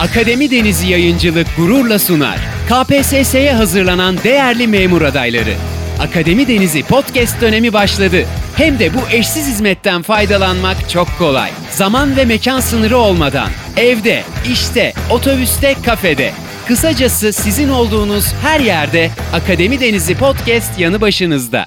Akademi Denizi Yayıncılık gururla sunar. KPSS'ye hazırlanan değerli memur adayları. Akademi Denizi podcast dönemi başladı. Hem de bu eşsiz hizmetten faydalanmak çok kolay. Zaman ve mekan sınırı olmadan. Evde, işte, otobüste, kafede. Kısacası sizin olduğunuz her yerde Akademi Denizi podcast yanı başınızda.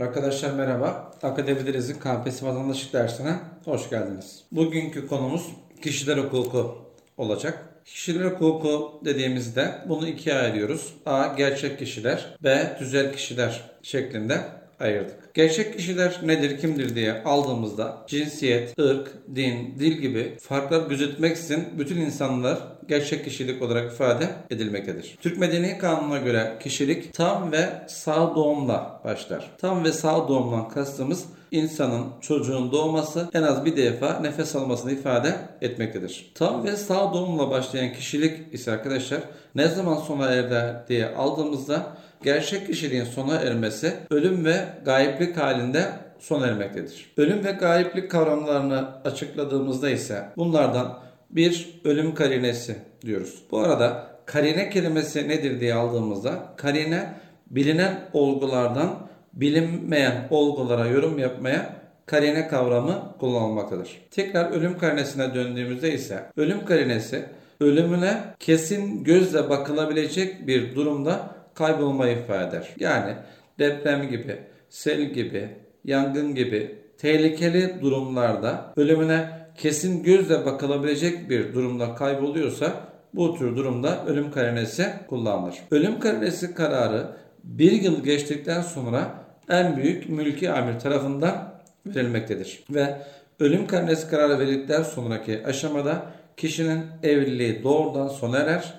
Arkadaşlar merhaba. Akademi Deniz'in KPSS vatandaşlık dersine hoş geldiniz. Bugünkü konumuz kişiler hukuku olacak. Kişiler hukuku dediğimizde bunu ikiye ayırıyoruz. A. Gerçek kişiler. B. Tüzel kişiler şeklinde ayırdık. Gerçek kişiler nedir, kimdir diye aldığımızda cinsiyet, ırk, din, dil gibi farklar gözetmeksizin bütün insanlar gerçek kişilik olarak ifade edilmektedir. Türk Medeni Kanunu'na göre kişilik tam ve sağ doğumla başlar. Tam ve sağ doğumdan kastımız insanın çocuğun doğması en az bir defa nefes almasını ifade etmektedir. Tam ve sağ doğumla başlayan kişilik ise arkadaşlar ne zaman sona erer diye aldığımızda gerçek kişiliğin sona ermesi ölüm ve gayiplik halinde sona ermektedir. Ölüm ve gayiplik kavramlarını açıkladığımızda ise bunlardan bir ölüm karinesi diyoruz. Bu arada karine kelimesi nedir diye aldığımızda karine bilinen olgulardan bilinmeyen olgulara yorum yapmaya karine kavramı kullanılmaktadır. Tekrar ölüm karinesine döndüğümüzde ise ölüm karinesi ölümüne kesin gözle bakılabilecek bir durumda kaybolmayı ifade. Yani deprem gibi, sel gibi, yangın gibi tehlikeli durumlarda ölümüne kesin gözle bakılabilecek bir durumda kayboluyorsa bu tür durumda ölüm karinesi kullanılır. Ölüm karinesi kararı bir yıl geçtikten sonra en büyük mülki amir tarafından verilmektedir. Ve ölüm karinesi kararı verildikten sonraki aşamada kişinin evliliği doğrudan sona erer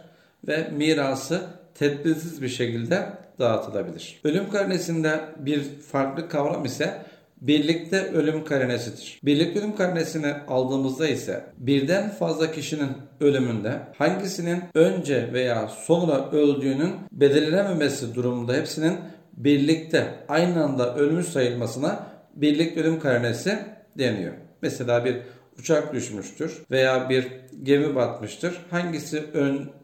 ve mirası tedbirsiz bir şekilde dağıtılabilir. Ölüm karinesinde bir farklı kavram ise birlikte ölüm karinesidir. Birlikte ölüm karinesini aldığımızda ise birden fazla kişinin ölümünde hangisinin önce veya sonra öldüğünün belirlenememesi durumunda hepsinin birlikte aynı anda ölmüş sayılmasına birlikte ölüm karinesi deniyor. Mesela bir uçak düşmüştür veya bir gemi batmıştır. Hangisi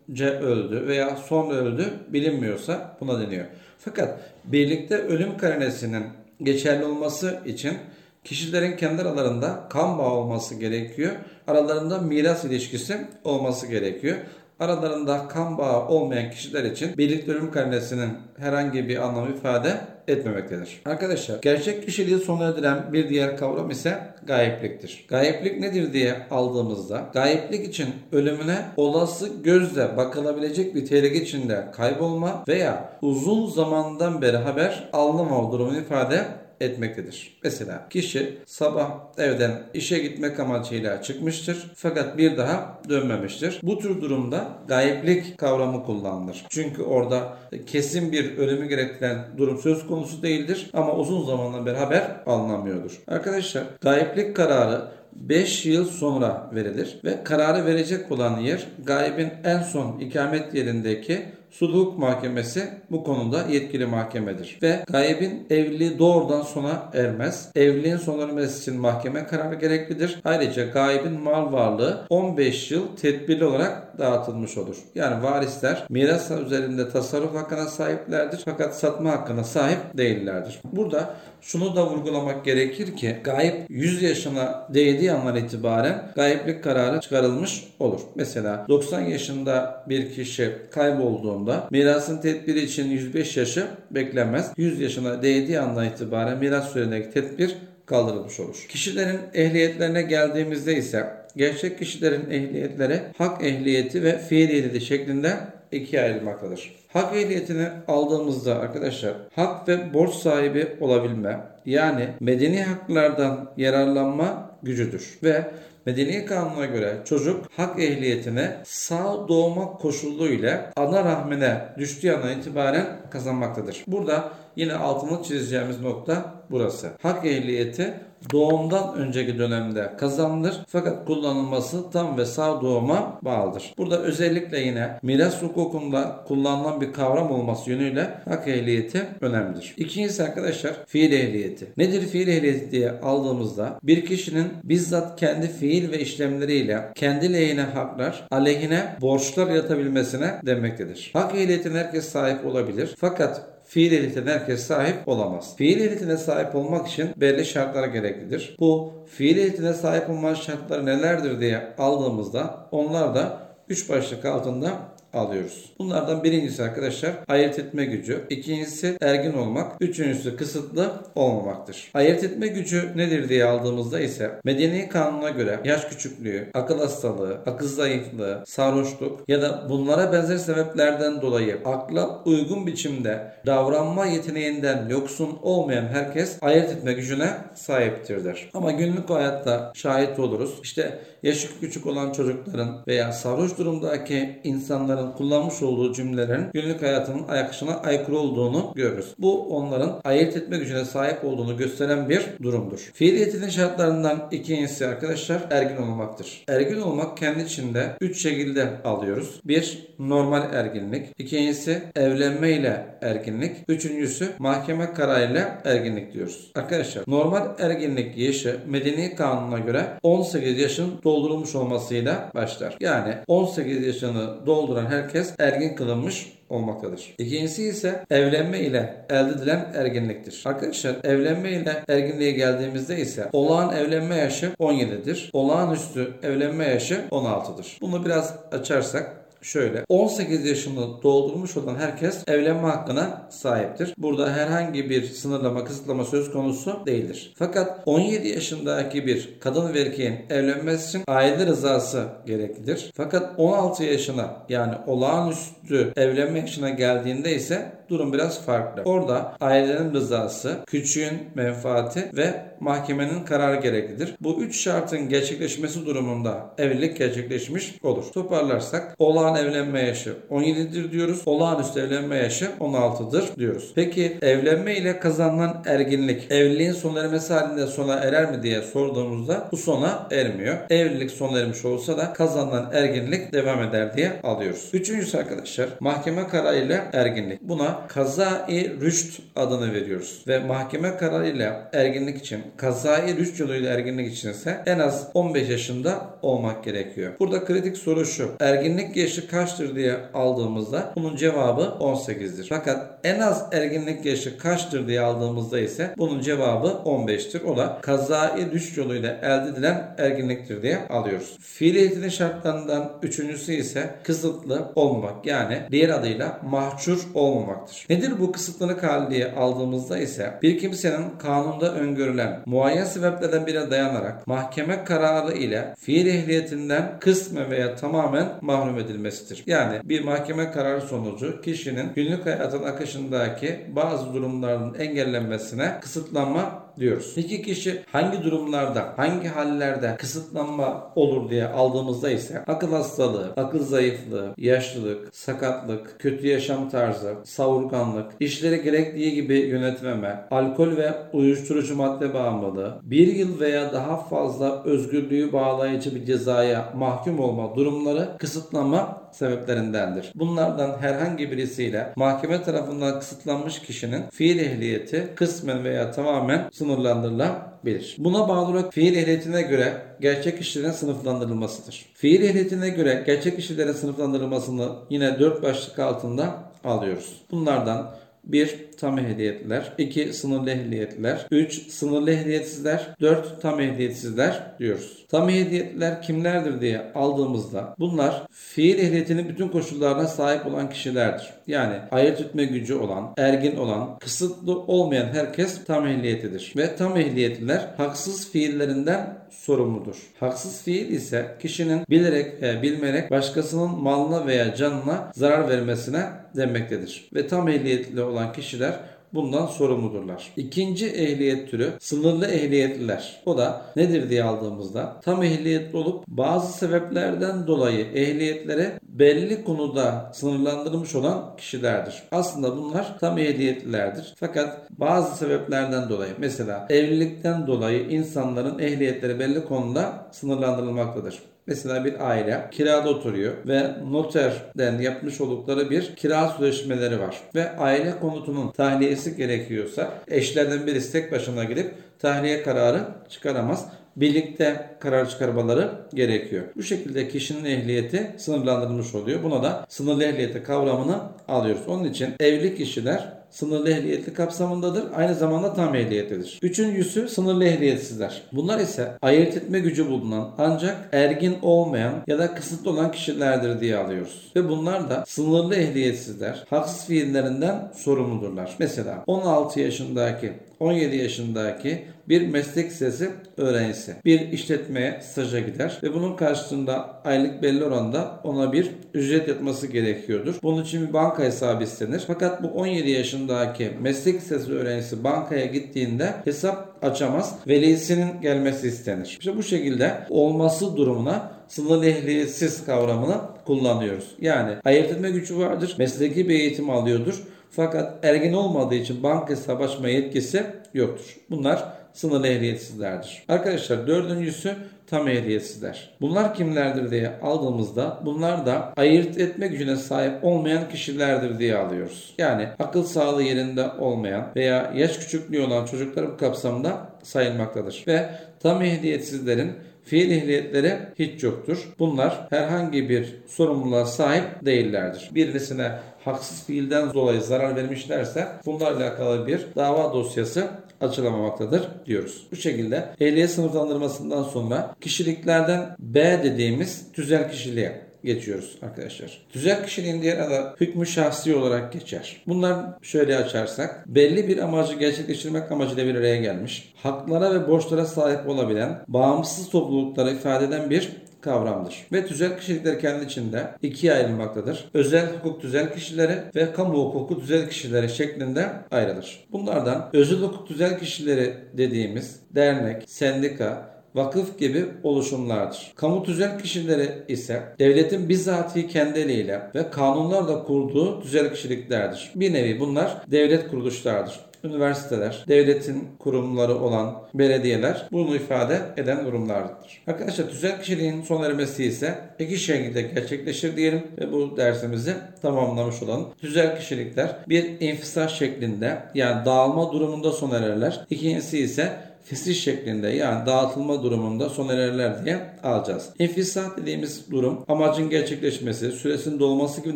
önce öldü veya sonra öldü bilinmiyorsa buna deniyor. Fakat birlikte ölüm karinesinin geçerli olması için kişilerin kendi aralarında kan bağı olması gerekiyor. Aralarında miras ilişkisi olması gerekiyor. Aralarında kan bağı olmayan kişiler için birlikte ölüm karinesinin herhangi bir anlam ifade etmemektedir. Arkadaşlar gerçek kişiliği sona erdiren bir diğer kavram ise gayipliktir. Gayiplik nedir diye aldığımızda gayiplik için ölümüne olası gözle bakılabilecek bir tehlike içinde kaybolma veya uzun zamandan beri haber alınamama durumunu ifade etmektedir. Mesela kişi sabah evden işe gitmek amacıyla çıkmıştır fakat bir daha dönmemiştir. Bu tür durumda gayiplik kavramı kullanılır. Çünkü orada kesin bir ölümü gerektiren durum söz konusu değildir ama uzun zamandan beri haber alınamıyordur. Arkadaşlar gayiplik kararı 5 yıl sonra verilir ve kararı verecek olan yer gaybin en son ikamet yerindeki Sulh Mahkemesi bu konuda yetkili mahkemedir. Ve gaybin evliliği doğrudan sona ermez. Evliliğin sona ermesi için mahkeme kararı gereklidir. Ayrıca gaybin mal varlığı 15 yıl tedbirli olarak dağıtılmış olur. Yani varisler miras üzerinde tasarruf hakkına sahiplerdir fakat satma hakkına sahip değillerdir. Burada şunu da vurgulamak gerekir ki gayip 100 yaşına değdiği andan itibaren gayiplik kararı çıkarılmış olur. Mesela 90 yaşında bir kişi kaybolduğunda mirasın tedbiri için 105 yaşı beklenmez. 100 yaşına değdiği andan itibaren miras sürenindeki tedbir kaldırılmış olur. Kişilerin ehliyetlerine geldiğimizde ise gerçek kişilerin ehliyetleri hak ehliyeti ve fiil ehliyeti şeklinde ikiye ayrılmaktadır. Hak ehliyetini aldığımızda arkadaşlar hak ve borç sahibi olabilme yani medeni haklardan yararlanma gücüdür ve Medeni kanuna göre çocuk hak ehliyetine sağ doğma koşuluyla ana rahmine düştüğü andan itibaren kazanmaktadır. Burada yine altını çizeceğimiz nokta burası. Hak ehliyeti doğumdan önceki dönemde kazanılır fakat kullanılması tam ve sağ doğuma bağlıdır. Burada özellikle yine miras hukukunda kullanılan bir kavram olması yönüyle hak ehliyeti önemlidir. İkincisi arkadaşlar fiil ehliyeti. Nedir fiil ehliyeti diye aldığımızda bir kişinin bizzat kendi fiil ve işlemleriyle kendi lehine haklar, aleyhine borçlar yaratabilmesine demektedir. Hak ehliyetine herkes sahip olabilir. Fakat fiil ehliyetine herkes sahip olamaz. Fiil ehliyetine sahip olmak için belli şartlara gereklidir. Bu fiil ehliyetine sahip olma şartları nelerdir diye aldığımızda onlar da 3 başlık altında alıyoruz. Bunlardan birincisi arkadaşlar ayırt etme gücü. ikincisi ergin olmak. Üçüncüsü kısıtlı olmamaktır. Ayırt etme gücü nedir diye aldığımızda ise medeni kanuna göre yaş küçüklüğü, akıl hastalığı, akıl zayıflığı, sarhoşluk ya da bunlara benzer sebeplerden dolayı akla uygun biçimde davranma yeteneğinden yoksun olmayan herkes ayırt etme gücüne sahiptirdir. Ama günlük hayatta şahit oluruz. İşte yaşı küçük olan çocukların veya sarhoş durumdaki insanların kullanmış olduğu cümlelerin günlük hayatının ayakışına aykırı olduğunu görürüz. Bu onların ayırt etme gücüne sahip olduğunu gösteren bir durumdur. Fiiliyetinin şartlarından ikincisi arkadaşlar ergin olmaktır. Ergin olmak kendi içinde üç şekilde alıyoruz. Bir normal erginlik. İkincisi evlenme ile erginlik. Üçüncüsü mahkeme kararıyla erginlik diyoruz. Arkadaşlar normal erginlik yaşı medeni kanuna göre 18 yaşın doldurulmuş olmasıyla başlar. Yani 18 yaşını dolduran herkes ergin kılınmış olmaktadır. İkincisi ise evlenme ile elde edilen erginliktir. Arkadaşlar evlenme ile erginliğe geldiğimizde ise olağan evlenme yaşı 17'dir. Olağanüstü evlenme yaşı 16'dır. Bunu biraz açarsak şöyle. 18 yaşını doldurmuş olan herkes evlenme hakkına sahiptir. Burada herhangi bir sınırlama, kısıtlama söz konusu değildir. Fakat 17 yaşındaki bir kadın ve erkeğin evlenmesi için aile rızası gereklidir. Fakat 16 yaşına yani olağanüstü evlenme yaşına geldiğinde ise durum biraz farklı. Orada ailenin rızası, küçüğün menfaati ve mahkemenin kararı gereklidir. Bu üç şartın gerçekleşmesi durumunda evlilik gerçekleşmiş olur. Toparlarsak olağan evlenme yaşı 17'dir diyoruz. Olağanüstü evlenme yaşı 16'dır diyoruz. Peki evlenme ile kazanılan erginlik evliliğin sona ermesi halinde sona erer mi diye sorduğumuzda bu sona ermiyor. Evlilik sona ermiş olsa da kazanılan erginlik devam eder diye alıyoruz. Üçüncüsü arkadaşlar mahkeme kararıyla erginlik. Buna kazai rüşt adını veriyoruz. Ve mahkeme kararıyla erginlik için kazai rüşt yoluyla erginlik için ise en az 15 yaşında olmak gerekiyor. Burada kritik soru şu. Erginlik yaşı kaçtır diye aldığımızda bunun cevabı 18'dir. Fakat en az erginlik yaşı kaçtır diye aldığımızda ise bunun cevabı 15'tir. O da kazai rüşt yoluyla elde edilen erginliktir diye alıyoruz. Fiiliyetinin şartlarından üçüncüsü ise kısıtlı olmamak yani diğer adıyla mahcur olmamaktır. Nedir bu kısıtlılık hali diye aldığımızda ise bir kimsenin kanunda öngörülen muayyen sebeplerden birine dayanarak mahkeme kararı ile fiil ehliyetinden kısmen veya tamamen mahrum edilmesidir. Yani bir mahkeme kararı sonucu kişinin günlük hayatın akışındaki bazı durumların engellenmesine kısıtlanma diyoruz. İki kişi hangi durumlarda, hangi hallerde kısıtlanma olur diye aldığımızda ise akıl hastalığı, akıl zayıflığı, yaşlılık, sakatlık, kötü yaşam tarzı, savurganlık, işleri gerektiği gibi yönetmeme, alkol ve uyuşturucu madde bağımlılığı, bir yıl veya daha fazla özgürlüğü bağlayıcı bir cezaya mahkum olma durumları kısıtlama sebeplerindendir. Bunlardan herhangi birisiyle mahkeme tarafından kısıtlanmış kişinin fiil ehliyeti kısmen veya tamamen sınırlandırılabilir. Buna bağlı olarak fiil ehliyetine göre gerçek kişilerin sınıflandırılmasıdır. Fiil ehliyetine göre gerçek kişilerin sınıflandırılmasını yine dört başlık altında alıyoruz. Bunlardan 1. Tam ehliyetler 2. Sınırlı ehliyetler 3. Sınırlı ehliyetsizler 4. Tam ehliyetsizler diyoruz. Tam ehliyetler kimlerdir diye aldığımızda bunlar fiil ehliyetinin bütün koşullarına sahip olan kişilerdir. Yani ayırt etme gücü olan, ergin olan, kısıtlı olmayan herkes tam ehliyetidir. Ve tam ehliyetliler haksız fiillerinden sorumludur. Haksız fiil ise kişinin bilerek veya bilmeyerek başkasının malına veya canına zarar vermesine denmektedir. Ve tam ehliyetli olan kişiler bundan sorumludurlar. İkinci ehliyet türü sınırlı ehliyetliler. O da nedir diye aldığımızda tam ehliyetli olup bazı sebeplerden dolayı ehliyetlere belli konuda sınırlandırılmış olan kişilerdir. Aslında bunlar tam ehliyetlilerdir. Fakat bazı sebeplerden dolayı mesela evlilikten dolayı insanların ehliyetleri belli konuda sınırlandırılmaktadır. Mesela bir aile kirada oturuyor ve noterden yapmış oldukları bir kira sözleşmeleri var. Ve aile konutunun tahliyesi gerekiyorsa eşlerden birisi tek başına gidip tahliye kararı çıkaramaz birlikte karar çıkarmaları gerekiyor. Bu şekilde kişinin ehliyeti sınırlandırılmış oluyor. Buna da sınırlı ehliyeti kavramını alıyoruz. Onun için evli kişiler sınırlı ehliyetli kapsamındadır. Aynı zamanda tam ehliyetlidir. Üçüncüsü sınırlı ehliyetsizler. Bunlar ise ayırt etme gücü bulunan ancak ergin olmayan ya da kısıtlı olan kişilerdir diye alıyoruz. Ve bunlar da sınırlı ehliyetsizler haksız fiillerinden sorumludurlar. Mesela 16 yaşındaki 17 yaşındaki bir meslek lisesi öğrencisi bir işletmeye staja gider ve bunun karşılığında aylık belli oranda ona bir ücret yatması gerekiyordur. Bunun için bir banka hesabı istenir. Fakat bu 17 yaşındaki meslek lisesi öğrencisi bankaya gittiğinde hesap açamaz. Velisinin gelmesi istenir. İşte bu şekilde olması durumuna sınırlı ehliyetsiz kavramını kullanıyoruz. Yani ayırt etme gücü vardır. Mesleki bir eğitim alıyordur. Fakat ergin olmadığı için banka hesabı açma yetkisi yoktur. Bunlar sınırlı ehliyetsizlerdir. Arkadaşlar dördüncüsü tam ehliyetsizler. Bunlar kimlerdir diye aldığımızda bunlar da ayırt etme gücüne sahip olmayan kişilerdir diye alıyoruz. Yani akıl sağlığı yerinde olmayan veya yaş küçüklüğü olan çocuklar bu kapsamda sayılmaktadır. Ve tam ehliyetsizlerin fiil ehliyetleri hiç yoktur. Bunlar herhangi bir sorumluluğa sahip değillerdir. Birisine haksız fiilden dolayı zarar vermişlerse bunlarla alakalı bir dava dosyası açılamamaktadır diyoruz. Bu şekilde ehliyet sınıflandırmasından sonra kişiliklerden B dediğimiz tüzel kişiliğe geçiyoruz arkadaşlar. Tüzel kişiliğin diğer adı hükmü şahsi olarak geçer. Bunlar şöyle açarsak belli bir amacı gerçekleştirmek amacıyla bir araya gelmiş, haklara ve borçlara sahip olabilen, bağımsız toplulukları ifade eden bir kavramdır. Ve tüzel kişilikler kendi içinde ikiye ayrılmaktadır. Özel hukuk tüzel kişileri ve kamu hukuku tüzel kişileri şeklinde ayrılır. Bunlardan özel hukuk tüzel kişileri dediğimiz dernek, sendika, vakıf gibi oluşumlardır. Kamu tüzel kişileri ise devletin bizatihi kendi eliyle ve kanunlarla kurduğu tüzel kişiliklerdir. Bir nevi bunlar devlet kuruluşlardır üniversiteler, devletin kurumları olan belediyeler bunu ifade eden durumlardır. Arkadaşlar tüzel kişiliğin son ermesi ise iki şekilde gerçekleşir diyelim ve bu dersimizi tamamlamış olalım. Tüzel kişilikler bir infisah şeklinde yani dağılma durumunda sona ererler. İkincisi ise fesih şeklinde yani dağıtılma durumunda sona ererler diye alacağız. İnfisah dediğimiz durum amacın gerçekleşmesi, süresinin dolması gibi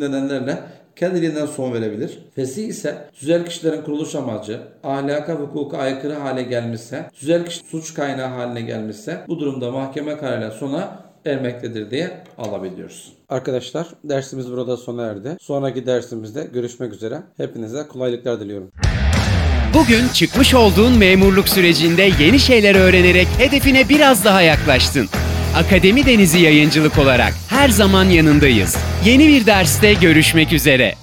nedenlerle kendiliğinden son verebilir. Fesih ise tüzel kişilerin kuruluş amacı ahlaka hukuka aykırı hale gelmişse, tüzel kişi suç kaynağı haline gelmişse bu durumda mahkeme kararıyla sona ermektedir diye alabiliyoruz. Arkadaşlar dersimiz burada sona erdi. Sonraki dersimizde görüşmek üzere. Hepinize kolaylıklar diliyorum. Bugün çıkmış olduğun memurluk sürecinde yeni şeyler öğrenerek hedefine biraz daha yaklaştın. Akademi Denizi Yayıncılık olarak her zaman yanındayız. Yeni bir derste görüşmek üzere.